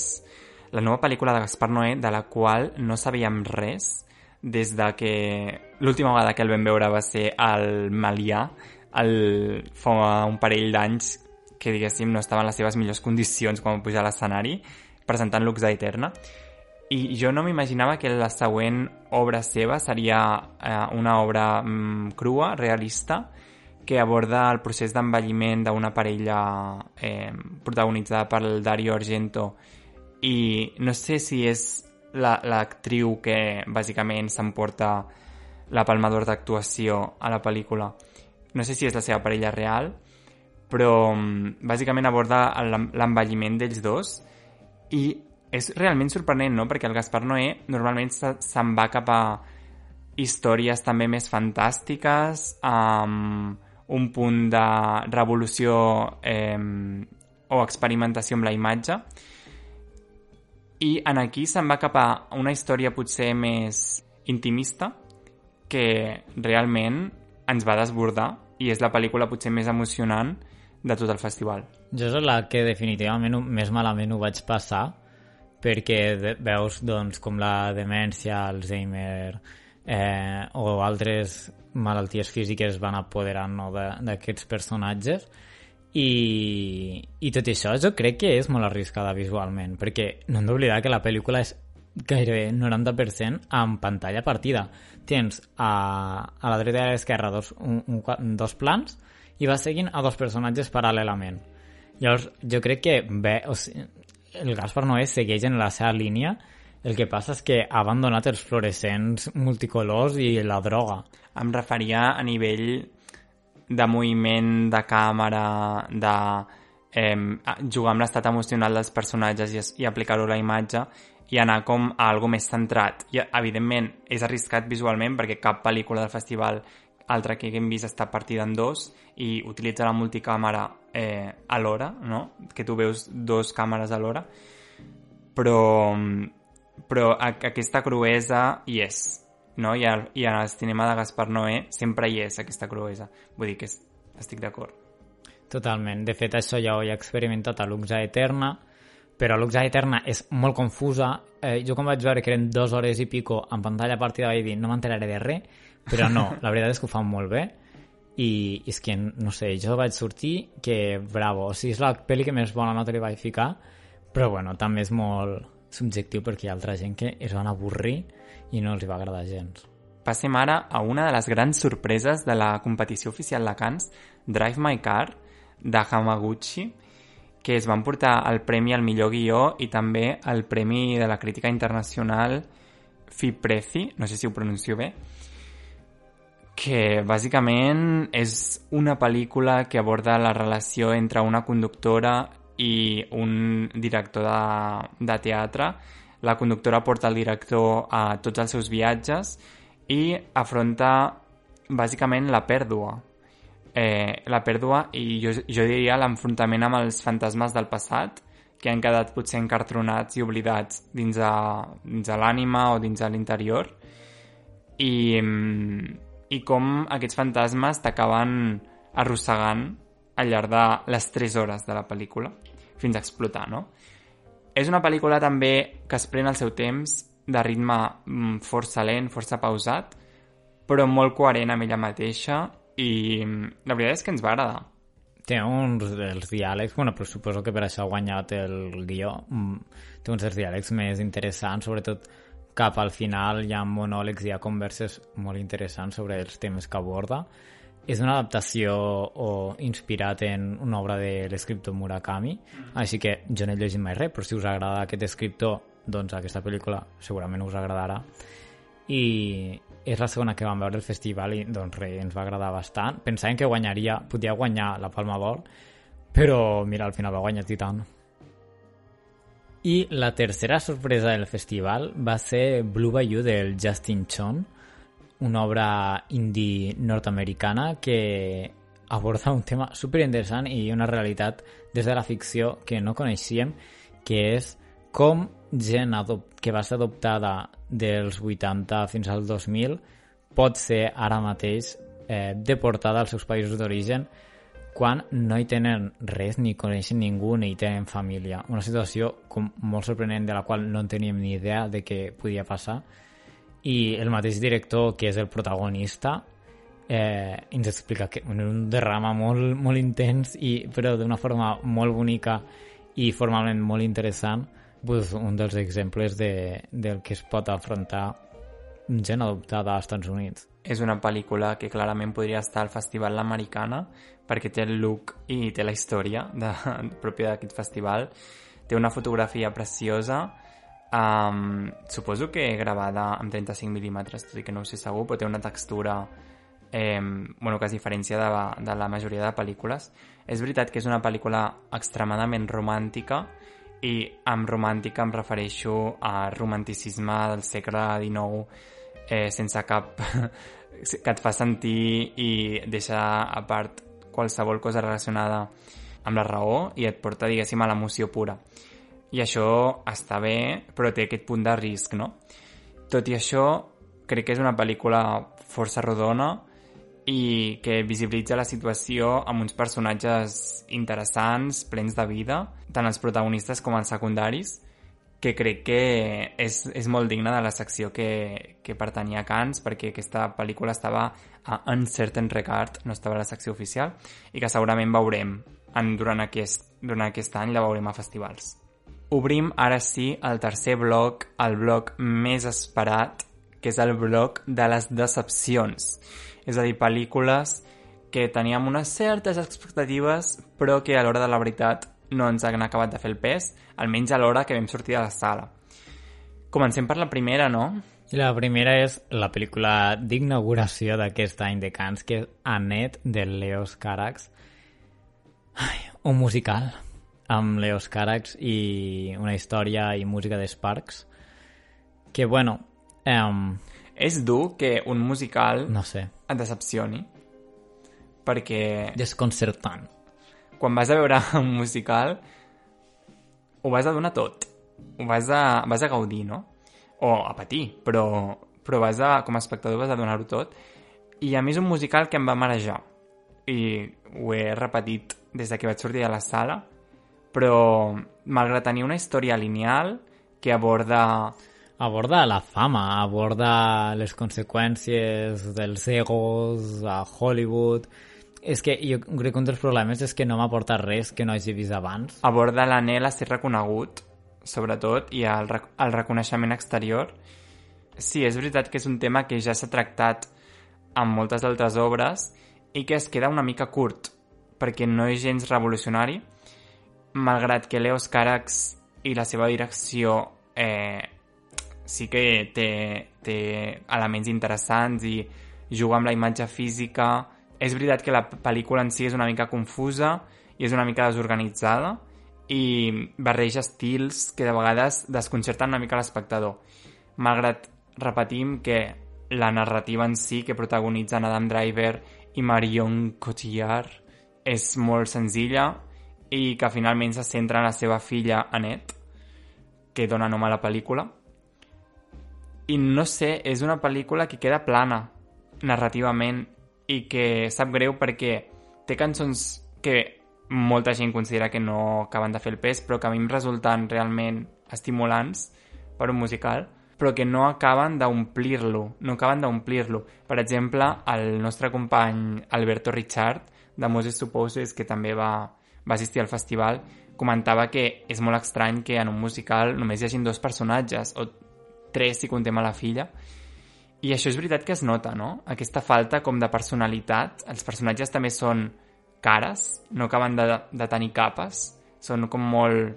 la nova pel·lícula de Gaspar Noé de la qual no sabíem res des de que l'última vegada que el vam veure va ser al Malià el, fa un parell d'anys que diguéssim no estava en les seves millors condicions quan va pujar a l'escenari presentant Lux Eterna i jo no m'imaginava que la següent obra seva seria eh, una obra mm, crua, realista, que aborda el procés d'envelliment d'una parella eh, protagonitzada per Dario Argento i no sé si és l'actriu la, que bàsicament s'emporta la Palma d'Or d'actuació a la pel·lícula. No sé si és la seva parella real, però mm, bàsicament aborda l'envelliment d'ells dos i és realment sorprenent, no? Perquè el Gaspar Noé normalment se'n va cap a històries també més fantàstiques, amb un punt de revolució eh, o experimentació amb la imatge, i en aquí se'n va cap a una història potser més intimista que realment ens va desbordar i és la pel·lícula potser més emocionant de tot el festival. Jo és la que definitivament més malament ho vaig passar perquè veus doncs, com la demència, Alzheimer eh, o altres malalties físiques van apoderant no, d'aquests personatges i, i tot això jo crec que és molt arriscada visualment, perquè no hem d'oblidar que la pel·lícula és gairebé 90% en pantalla partida. Tens a, a la dreta i a l'esquerra dos, un, un, dos plans i vas seguint a dos personatges paral·lelament. Llavors, jo crec que bé, o sigui, el Gaspar Noé segueix en la seva línia, el que passa és que ha abandonat els fluorescents multicolors i la droga. Em referia a nivell de moviment de càmera, de eh, jugar amb l'estat emocional dels personatges i, i aplicar-ho a la imatge i anar com a algo més centrat. I, evidentment, és arriscat visualment perquè cap pel·lícula del festival altra que haguem vist està partida en dos i utilitza la multicàmera eh, alhora, no? que tu veus dos càmeres alhora, però, però aquesta cruesa hi és no? I, al, i en el cinema de Gaspar Noé sempre hi és aquesta cruesa. Vull dir que estic d'acord. Totalment. De fet, això ja ho he experimentat a Luxa Eterna, però Luxa Eterna és molt confusa. Eh, jo quan vaig veure que eren dues hores i pico en pantalla partida vaig dir no m'enteraré de res, però no, la veritat és que ho fan molt bé i és que, no sé, jo vaig sortir que bravo, o sigui, és la pel·li que més bona nota li vaig ficar, però bueno, també és molt subjectiu perquè hi ha altra gent que es van avorrir i no els hi va agradar gens. Passem ara a una de les grans sorpreses de la competició oficial de Cans, Drive My Car, de Hamaguchi, que es van portar el premi al millor guió i també el premi de la crítica internacional Fiprezi, no sé si ho pronuncio bé, que bàsicament és una pel·lícula que aborda la relació entre una conductora i un director de, de teatre la conductora porta el director a tots els seus viatges i afronta bàsicament la pèrdua. Eh, la pèrdua i jo, jo diria l'enfrontament amb els fantasmes del passat que han quedat potser encartronats i oblidats dins de, dins de l'ànima o dins de l'interior i, i com aquests fantasmes t'acaben arrossegant al llarg de les 3 hores de la pel·lícula fins a explotar, no? És una pel·lícula també que es pren el seu temps, de ritme mm, força lent, força pausat, però molt coherent amb ella mateixa i la veritat és que ens va agradar. té uns dels diàlegs, bueno, però suposo que per això ha guanyat el guió, mm, té uns dels diàlegs més interessants, sobretot cap al final hi ha monòlegs hi ha converses molt interessants sobre els temes que aborda. És una adaptació o inspirat en una obra de l'escriptor Murakami, mm. així que jo no he llegit mai res, però si us agrada aquest escriptor, doncs aquesta pel·lícula segurament us agradarà. I és la segona que vam veure el festival i doncs res, ens va agradar bastant. Pensàvem que guanyaria, podia guanyar la Palma d'Or, però mira, al final va guanyar Titan. I la tercera sorpresa del festival va ser Blue Bayou del Justin Chon, una obra indie nord-americana que aborda un tema super interessant i una realitat des de la ficció que no coneixíem, que és com gent que va ser adoptada dels 80 fins al 2000 pot ser ara mateix eh, deportada als seus països d'origen quan no hi tenen res, ni coneixen ningú, ni hi tenen família. Una situació com molt sorprenent de la qual no en teníem ni idea de què podia passar. I el mateix director, que és el protagonista, eh, ens explica que un derrama molt, molt intens, i, però d'una forma molt bonica i formalment molt interessant, pues, un dels exemples de, del que es pot afrontar gent adoptada als Estats Units. És una pel·lícula que clarament podria estar al Festival L'Americana perquè té el look i té la història de, pròpia d'aquest festival. Té una fotografia preciosa, um, suposo que gravada amb 35 mil·límetres, tot i que no ho sé segur, però té una textura eh, bueno, que es diferencia de, de la majoria de pel·lícules. És veritat que és una pel·lícula extremadament romàntica i amb romàntica em refereixo a romanticisme del segle XIX eh, sense cap que et fa sentir i deixa a part qualsevol cosa relacionada amb la raó i et porta, diguéssim, a l'emoció pura. I això està bé, però té aquest punt de risc, no? Tot i això, crec que és una pel·lícula força rodona i que visibilitza la situació amb uns personatges interessants, plens de vida, tant els protagonistes com els secundaris, que crec que és, és molt digna de la secció que, que pertanyia a Cannes, perquè aquesta pel·lícula estava a Uncertain Regard, no estava a la secció oficial, i que segurament veurem en, durant, aquest, durant aquest any, la veurem a festivals. Obrim ara sí el tercer bloc, el bloc més esperat, que és el bloc de les decepcions és a dir, pel·lícules que teníem unes certes expectatives però que a l'hora de la veritat no ens han acabat de fer el pes, almenys a l'hora que vam sortir de la sala. Comencem per la primera, no? I la primera és la pel·lícula d'inauguració d'aquest any de Cants, que és Annette, de Leos Carax. Ai, un musical amb Leos Carax i una història i música de Sparks que, bueno... Um... És dur que un musical... No sé et decepcioni perquè... Desconcertant. Quan vas a veure un musical ho vas a donar tot. Ho vas a, vas a gaudir, no? O a patir, però, però vas a, com a espectador vas a donar-ho tot. I a mi és un musical que em va marejar. I ho he repetit des de que vaig sortir de la sala, però malgrat tenir una història lineal que aborda aborda la fama, aborda les conseqüències dels egos a Hollywood... És que jo crec que un dels problemes és que no m'ha portat res que no hagi vist abans. Aborda l'anel a ser reconegut, sobretot, i el, rec el reconeixement exterior. Sí, és veritat que és un tema que ja s'ha tractat en moltes altres obres i que es queda una mica curt, perquè no és gens revolucionari, malgrat que Leos Carax i la seva direcció eh, sí que té, té elements interessants i juga amb la imatge física. És veritat que la pel·lícula en si és una mica confusa i és una mica desorganitzada i barreja estils que de vegades desconcerten una mica l'espectador. Malgrat repetim que la narrativa en si que protagonitzen Adam Driver i Marion Cotillard és molt senzilla i que finalment se centra en la seva filla Annette, que dona nom a la pel·lícula, i no sé, és una pel·lícula que queda plana narrativament i que sap greu perquè té cançons que molta gent considera que no acaben de fer el pes, però que a mi em resulten realment estimulants per un musical, però que no acaben d'omplir-lo, no acaben d'omplir-lo. Per exemple, el nostre company Alberto Richard de Moses Supposes, que també va, va assistir al festival, comentava que és molt estrany que en un musical només hi hagin dos personatges, o tres si contem a la filla, i això és veritat que es nota, no? Aquesta falta com de personalitat. Els personatges també són cares, no acaben de, de tenir capes, són com molt,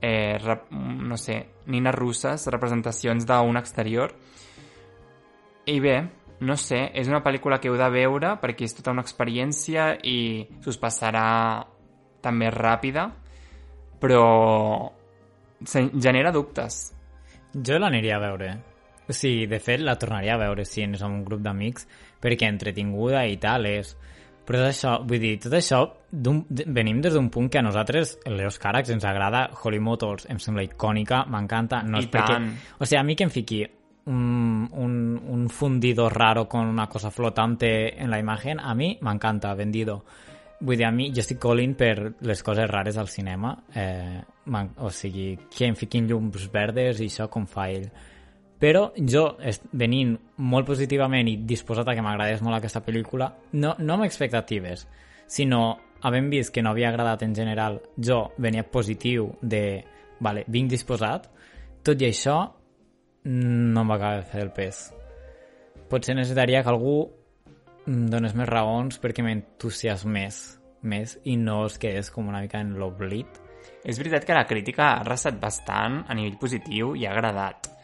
eh, rep, no sé, nines russes, representacions d'un exterior. I bé, no sé, és una pel·lícula que heu de veure perquè és tota una experiència i s'us passarà també ràpida, però genera dubtes. Jo l'aniria a veure. O sigui, de fet, la tornaria a veure si ens amb un grup d'amics, perquè entretinguda i tal és... Però tot això, vull dir, tot això venim des d'un punt que a nosaltres, els Caracs, ens agrada Holly Motors, em sembla icònica, m'encanta. No I perquè... tant. O sigui, a mi que em fiqui un, un, un fundido raro con una cosa flotante en la imagen, a mi m'encanta, vendido. Vull dir, a mi, jo estic colint per les coses rares al cinema, eh, o sigui, que em fiquin llums verdes i això com fa ell però jo, venint molt positivament i disposat a que m'agradés molt aquesta pel·lícula, no, no amb expectatives, sinó havent vist que no havia agradat en general, jo venia positiu de, vale, vinc disposat, tot i això no em va acabar de fer el pes. Potser necessitaria que algú em donés més raons perquè m'entusiasmés més i no es quedés com una mica en l'oblit. És veritat que la crítica ha restat bastant a nivell positiu i ha agradat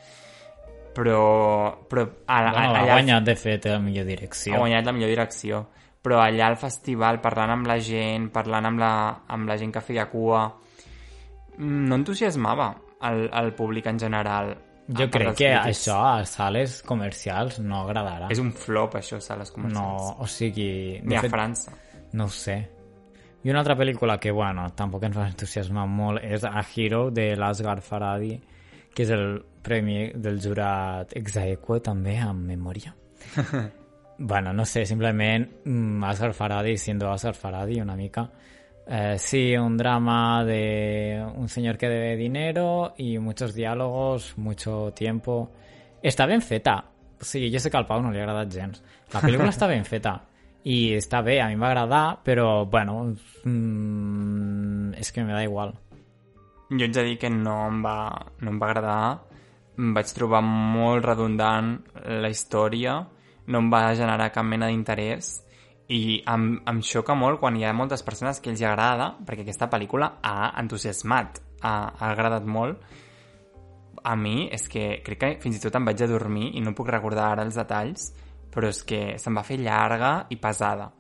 però... però a, bueno, allà, ha guanyat, de fet, la millor direcció. Ha guanyat la millor direcció. Però allà al festival, parlant amb la gent, parlant amb la, amb la gent que feia cua, no entusiasmava el, el públic en general. Jo crec que crítics. això a sales comercials no agradarà. És un flop, això, a sales comercials. No, o sigui... Ni a fet, França. No ho sé. I una altra pel·lícula que, bueno, tampoc ens va entusiasmar molt és A Hero, de l'Asghar Farhadi, que és el premi del jurat exaequo també amb memòria. bueno, no sé, simplement mm, Asghar Farhadi siendo Asghar Farhadi una mica. Eh, sí, un drama de un señor que debe dinero y muchos diálogos, mucho tiempo. Està ben feta. O sigui, jo sé que al Pau no li ha agradat gens. La pel·lícula està ben feta. I està bé, a mi va agradar, però, bueno, mm, és que me da igual. Jo ets a dir que no em va, no em va agradar, em vaig trobar molt redundant la història, no em va generar cap mena d'interès i em, em xoca molt quan hi ha moltes persones que els agrada, perquè aquesta pel·lícula ha entusiasmat, ha, ha agradat molt. A mi és que crec que fins i tot em vaig a dormir i no puc recordar ara els detalls, però és que se'm va fer llarga i pesada.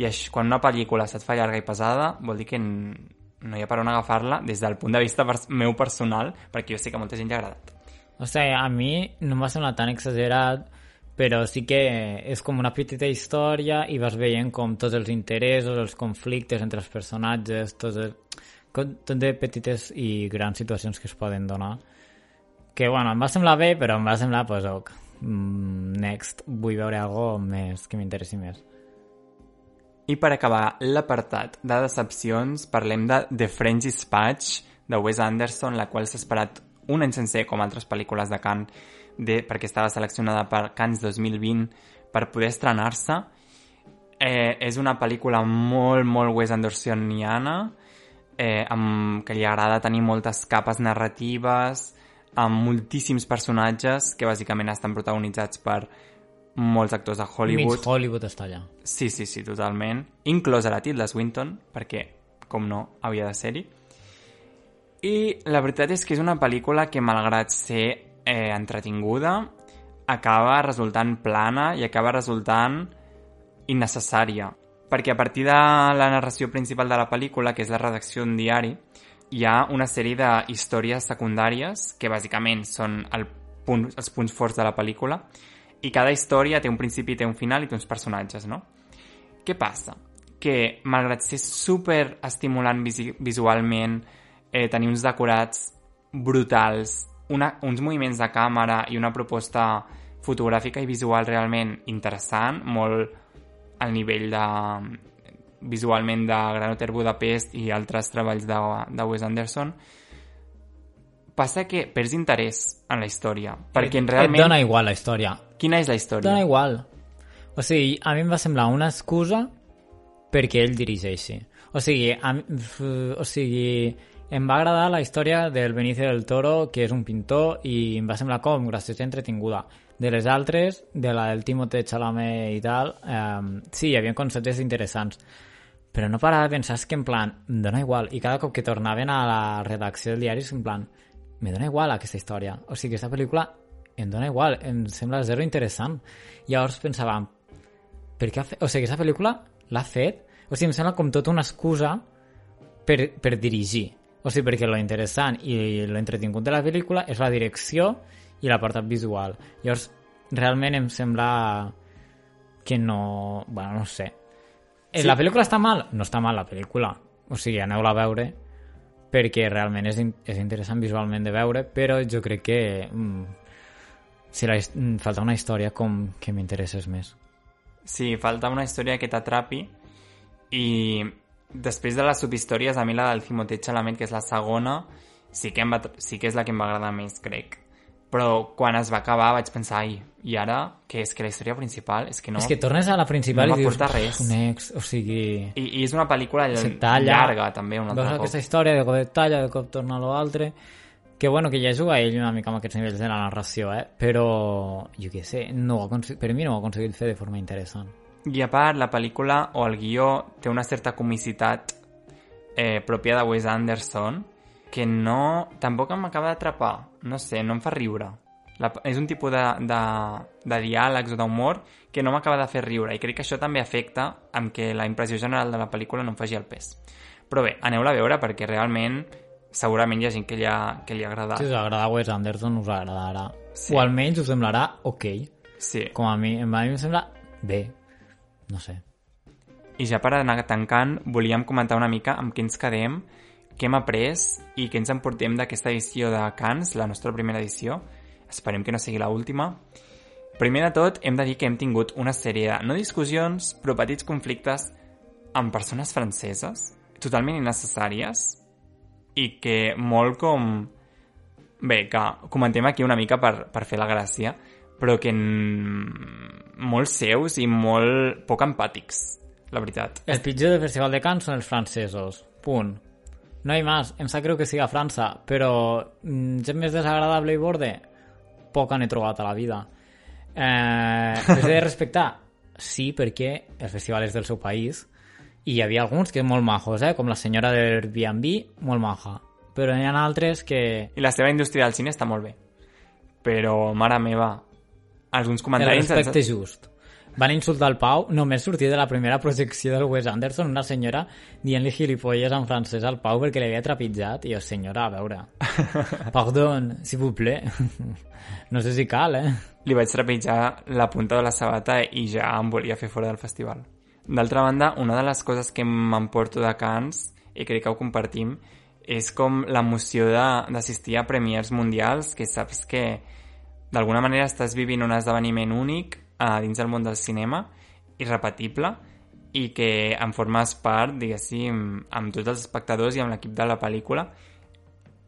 I això, quan una pel·lícula se't fa llarga i pesada, vol dir que no hi ha per on agafar-la des del punt de vista pers meu personal, perquè jo sé que a molta gent li ha agradat. O sigui, a mi no m'ha semblat tan exagerat, però sí que és com una petita història i vas veient com tots els interessos, els conflictes entre els personatges, tots el... tot de petites i grans situacions que es poden donar. Que, bueno, em va semblar bé, però em va semblar, pues, ok, next, vull veure alguna més que m'interessi més. I per acabar l'apartat de decepcions, parlem de The French Dispatch, de Wes Anderson, la qual s'ha esperat un any sencer, com altres pel·lícules de Cannes, de, perquè estava seleccionada per Cannes 2020 per poder estrenar-se. Eh, és una pel·lícula molt, molt Wes Andersoniana, eh, amb, que li agrada tenir moltes capes narratives, amb moltíssims personatges que bàsicament estan protagonitzats per molts actors de Hollywood. Mig Hollywood està allà. Sí, sí, sí, totalment. Inclòs a la Tilda Swinton, perquè, com no, havia de ser-hi. I la veritat és que és una pel·lícula que, malgrat ser eh, entretinguda, acaba resultant plana i acaba resultant innecessària. Perquè a partir de la narració principal de la pel·lícula, que és la redacció d'un diari, hi ha una sèrie de històries secundàries que bàsicament són el punt, els punts forts de la pel·lícula i cada història té un principi, té un final i té uns personatges, no? Què passa? Que, malgrat ser super estimulant vis visualment, eh, tenir uns decorats brutals, una, uns moviments de càmera i una proposta fotogràfica i visual realment interessant, molt al nivell de visualment de Gran Hotel Budapest i altres treballs de, de Wes Anderson, passa que perds interès en la història. Perquè realment... Et dona igual la història. Quina és la història? Dona igual. O sigui, a mi em va semblar una excusa perquè ell dirigeixi. O sigui, a, o sigui, em va agradar la història del Benicio del Toro, que és un pintor, i em va semblar com graciosa i entretinguda. De les altres, de la del Timothée Chalamet i tal, eh, sí, hi havia conceptes interessants, però no parava de pensar que en plan, em dona igual, i cada cop que tornaven a la redacció del diari, en plan, me dona igual aquesta història. O sigui, aquesta pel·lícula em dona igual, em sembla zero interessant. Llavors pensava, per què ha fet... O sigui, aquesta pel·lícula l'ha fet... O sigui, em sembla com tota una excusa per, per dirigir. O sigui, perquè lo interessant i lo entretingut de la pel·lícula és la direcció i l'apartat visual. Llavors, realment em sembla que no... Bueno, no sé. Sí. La pel·lícula està mal? No està mal la pel·lícula. O sigui, aneu-la a veure perquè realment és, in és interessant visualment de veure, però jo crec que mm, si la, mm, falta una història com que m'interesses més. Sí, falta una història que t'atrapi i després de les subhistòries, a mi la del Timothée Chalamet, que és la segona, sí que, em va, sí que és la que em va agradar més, crec. Però quan es va acabar vaig pensar, ai, i ara, que és que la història principal és que no... És que tornes a la principal no i dius, res. un ex, o sigui... I, I és una pel·lícula talla, llarga, també, un altre veus cop. aquesta història, de cop et talla, de cop torna a l'altre... Que bueno, que ja juga ell una mica amb aquests nivells de la narració, eh? Però, jo què sé, no ho per mi no ho ha aconseguit fer de forma interessant. I a part, la pel·lícula o el guió té una certa comicitat eh, pròpia de Wes Anderson que no... tampoc m'acaba d'atrapar. No sé, no em fa riure. La, és un tipus de, de, de diàlegs o d'humor que no m'acaba de fer riure i crec que això també afecta amb que la impressió general de la pel·lícula no em faci el pes. Però bé, aneu-la a veure perquè realment segurament hi ha gent que li ha, que li ha agradat. Si us agrada Wes Anderson, us agradarà. Sí. O almenys us semblarà ok. Sí. Com a mi, a mi em sembla bé. No sé. I ja per anar tancant, volíem comentar una mica amb què ens quedem, què hem après i què ens emportem d'aquesta edició de Cans, la nostra primera edició. Esperem que no sigui l'última. última. Primer de tot, hem de dir que hem tingut una sèrie de, no discussions, però petits conflictes amb persones franceses, totalment innecessàries, i que molt com... Bé, que comentem aquí una mica per, per fer la gràcia, però que molt seus i molt poc empàtics, la veritat. El pitjor del Festival de Cants són els francesos. Punt. No hi més. Em sap greu que sigui a França, però mm, gent més desagradable i borde, poc n'he trobat a la vida. Eh, és de respectar? Sí, perquè el festival és del seu país, i hi havia alguns que molt majos, eh? com la senyora d'Airbnb, molt maja. Però hi ha altres que... I la seva indústria del cine està molt bé. Però, mare meva, alguns comentaris... El respecte just. Van insultar el Pau, només sortir de la primera projecció del Wes Anderson, una senyora dient-li gilipolles en francès al Pau perquè l'havia trepitjat. I jo, senyora, a veure... Pardon, s'il vous plaît. no sé si cal, eh? Li vaig trepitjar la punta de la sabata i ja em volia fer fora del festival. D'altra banda, una de les coses que m'emporto de Cans, i crec que ho compartim, és com l'emoció d'assistir a premiers mundials, que saps que d'alguna manera estàs vivint un esdeveniment únic a dins del món del cinema, irrepetible, i que en formes part, diguéssim, amb tots els espectadors i amb l'equip de la pel·lícula,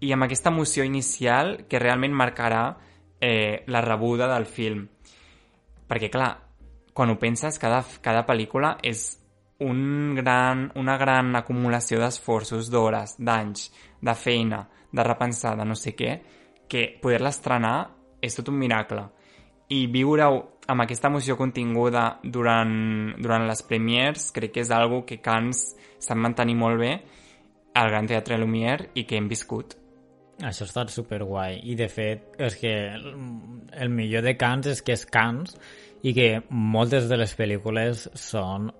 i amb aquesta emoció inicial que realment marcarà eh, la rebuda del film. Perquè, clar, quan ho penses, cada, cada pel·lícula és un gran, una gran acumulació d'esforços, d'hores, d'anys, de feina, de repensar, de no sé què, que poder-la estrenar és tot un miracle. I viure-ho amb aquesta emoció continguda durant, durant les premiers crec que és algo que Cans sap mantenir molt bé al Gran Teatre Lumière i que hem viscut. Això ha estat superguai. I, de fet, és que el millor de Cans és que és Cans i que moltes de les pel·lícules són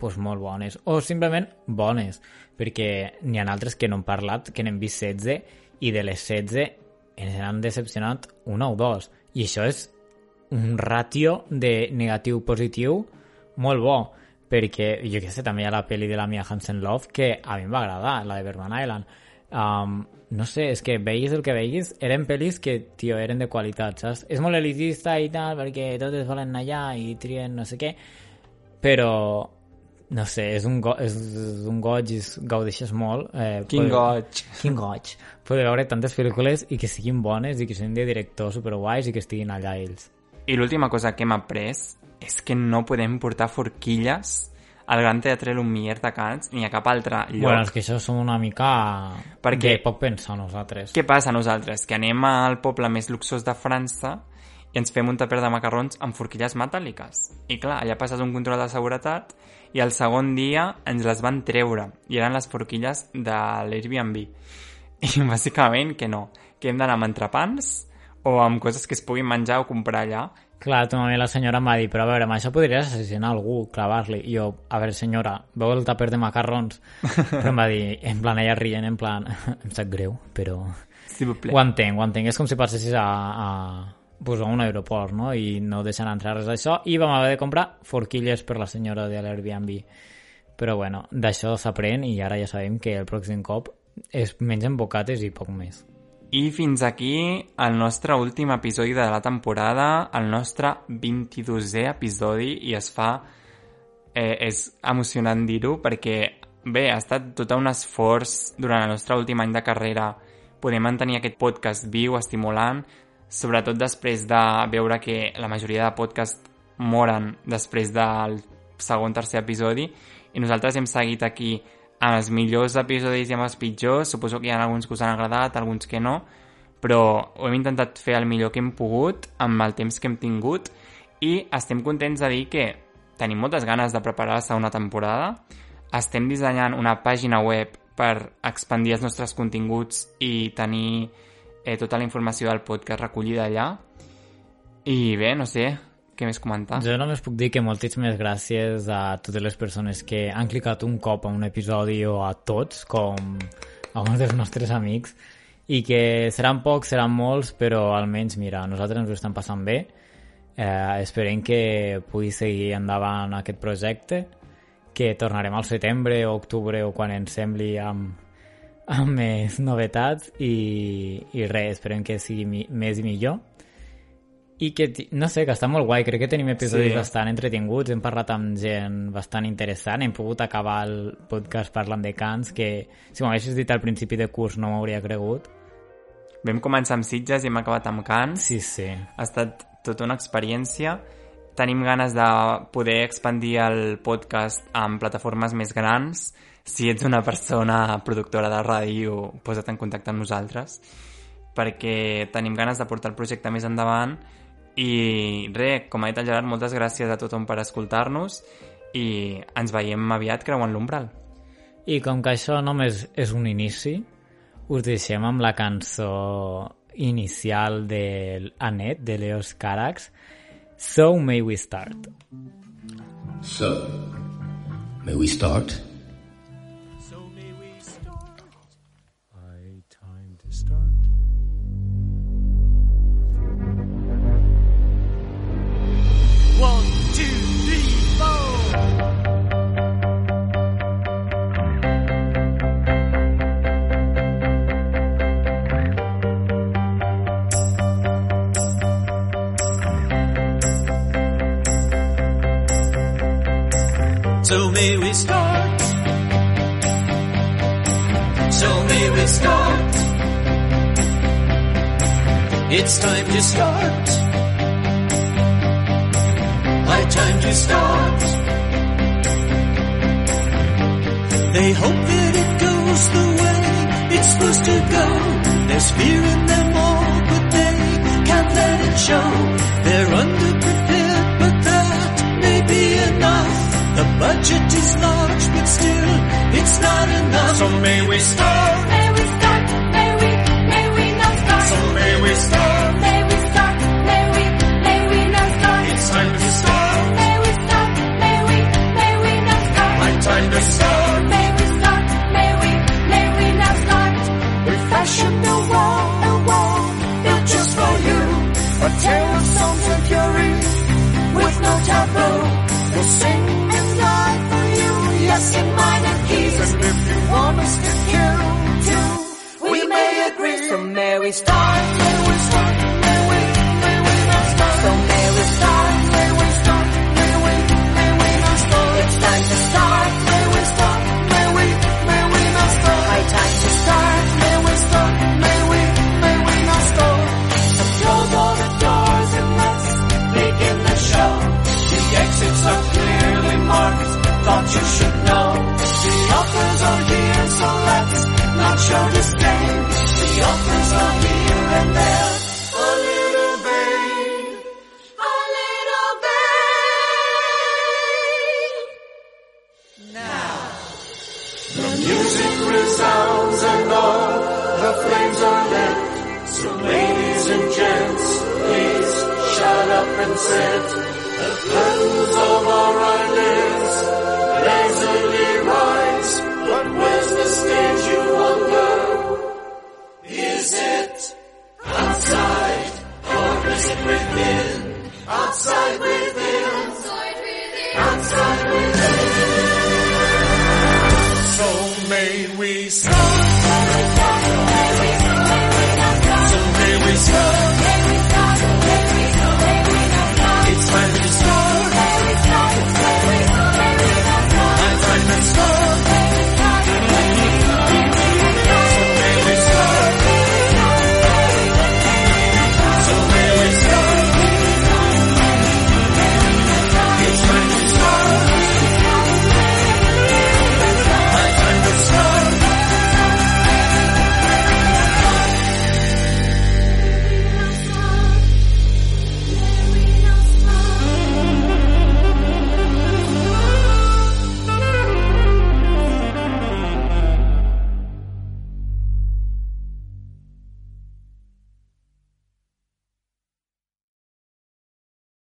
pues, molt bones, o simplement bones, perquè n'hi ha altres que no han parlat, que n'hem vist 16, i de les 16 ens han decepcionat una o dos, i això és un ràtio de negatiu-positiu molt bo, perquè jo què sé, també hi ha la pel·li de la Mia Hansen Love que a mi em va agradar, la de Berman Island. Um, no sé, és que veiguis el que veiguis, eren pel·lis que, tio, eren de qualitat, saps? És molt elitista i tal, perquè totes volen anar allà i trien no sé què, però no sé, és un, go és un goig i gaudeixes molt. Eh, quin poder, goig. Quin goig. Poder veure tantes pel·lícules i que siguin bones i que siguin de directors superguais i que estiguin allà ells. I l'última cosa que hem après és que no podem portar forquilles al Gran Teatre Lumière de Cants ni a cap altre lloc. Bueno, és que això som una mica... Perquè- De poc pensar nosaltres. Què passa a nosaltres? Que anem al poble més luxós de França i ens fem un taper de macarrons amb forquilles metàl·liques. I clar, allà passes un control de seguretat i el segon dia ens les van treure i eren les forquilles de l'Airbnb. I bàsicament que no, que hem d'anar amb entrepans o amb coses que es puguin menjar o comprar allà. Clar, tu la senyora em va dir, però a veure, amb això podries assassinar algú, clavar-li. I jo, a veure, senyora, veu el taper de macarrons? però em va dir, en plan, ella rient, en plan, em sap greu, però... Plaît. Ho entenc, ho entenc. És com si passessis a, a, pues a un aeroport, no? I no deixen entrar res d'això. I vam haver de comprar forquilles per la senyora de l'Airbnb. Però bueno, d'això s'aprèn i ara ja sabem que el pròxim cop es mengen bocates i poc més. I fins aquí el nostre últim episodi de la temporada, el nostre 22è episodi, i es fa... Eh, és emocionant dir-ho perquè, bé, ha estat tot un esforç durant el nostre últim any de carrera poder mantenir aquest podcast viu, estimulant, sobretot després de veure que la majoria de podcasts moren després del segon, tercer episodi, i nosaltres hem seguit aquí amb els millors episodis i amb els pitjors, suposo que hi ha alguns que us han agradat, alguns que no, però ho hem intentat fer el millor que hem pogut amb el temps que hem tingut i estem contents de dir que tenim moltes ganes de preparar la segona temporada, estem dissenyant una pàgina web per expandir els nostres continguts i tenir eh, tota la informació del podcast recollida allà. I bé, no sé, què més comentar? Jo només puc dir que moltíssimes gràcies a totes les persones que han clicat un cop a un episodi o a tots, com alguns dels nostres amics, i que seran pocs, seran molts, però almenys, mira, nosaltres ens ho estem passant bé. Eh, esperem que pugui seguir endavant aquest projecte, que tornarem al setembre o octubre o quan ens sembli amb, amb més novetats i, i res, esperem que sigui mi, més i millor i que, no sé, que està molt guai crec que tenim episodis Sí. bastant entretinguts hem parlat amb gent bastant interessant hem pogut acabar el podcast parlant de cants que si m'ho haguessis dit al principi de curs no m'hauria cregut Vam començar amb Sitges i hem acabat amb Cans. sí, sí, Ha estat tota una experiència. Tenim ganes de poder expandir el podcast amb plataformes més grans. Si ets una persona productora de ràdio, posa't en contacte amb nosaltres perquè tenim ganes de portar el projecte més endavant i res, com ha dit el Gerard, moltes gràcies a tothom per escoltar-nos i ens veiem aviat creuant l'umbral. i com que això només és un inici us deixem amb la cançó inicial de Anet, de Leos Carax So May We Start So, may we start? One, two, three, four. So may we start. So may we start. It's time to start. To start. They hope that it goes the way it's supposed to go. There's fear in them all, but they can't let it show. They're underprepared, but that may be enough. The budget is large, but still, it's not enough. So may we start. May we start, may we, may we not start. So may we start. Time to start. May we start, may we, may we not start. We fashioned a wall, a wall built just for you. A tale of songs and fury with no taboo. We'll sing and die for you, yes, in minor keys. And if you want us to kill too, we may agree. So may we start, may we start, you should know. The authors are here, so let's not show disdain. The authors are here and there.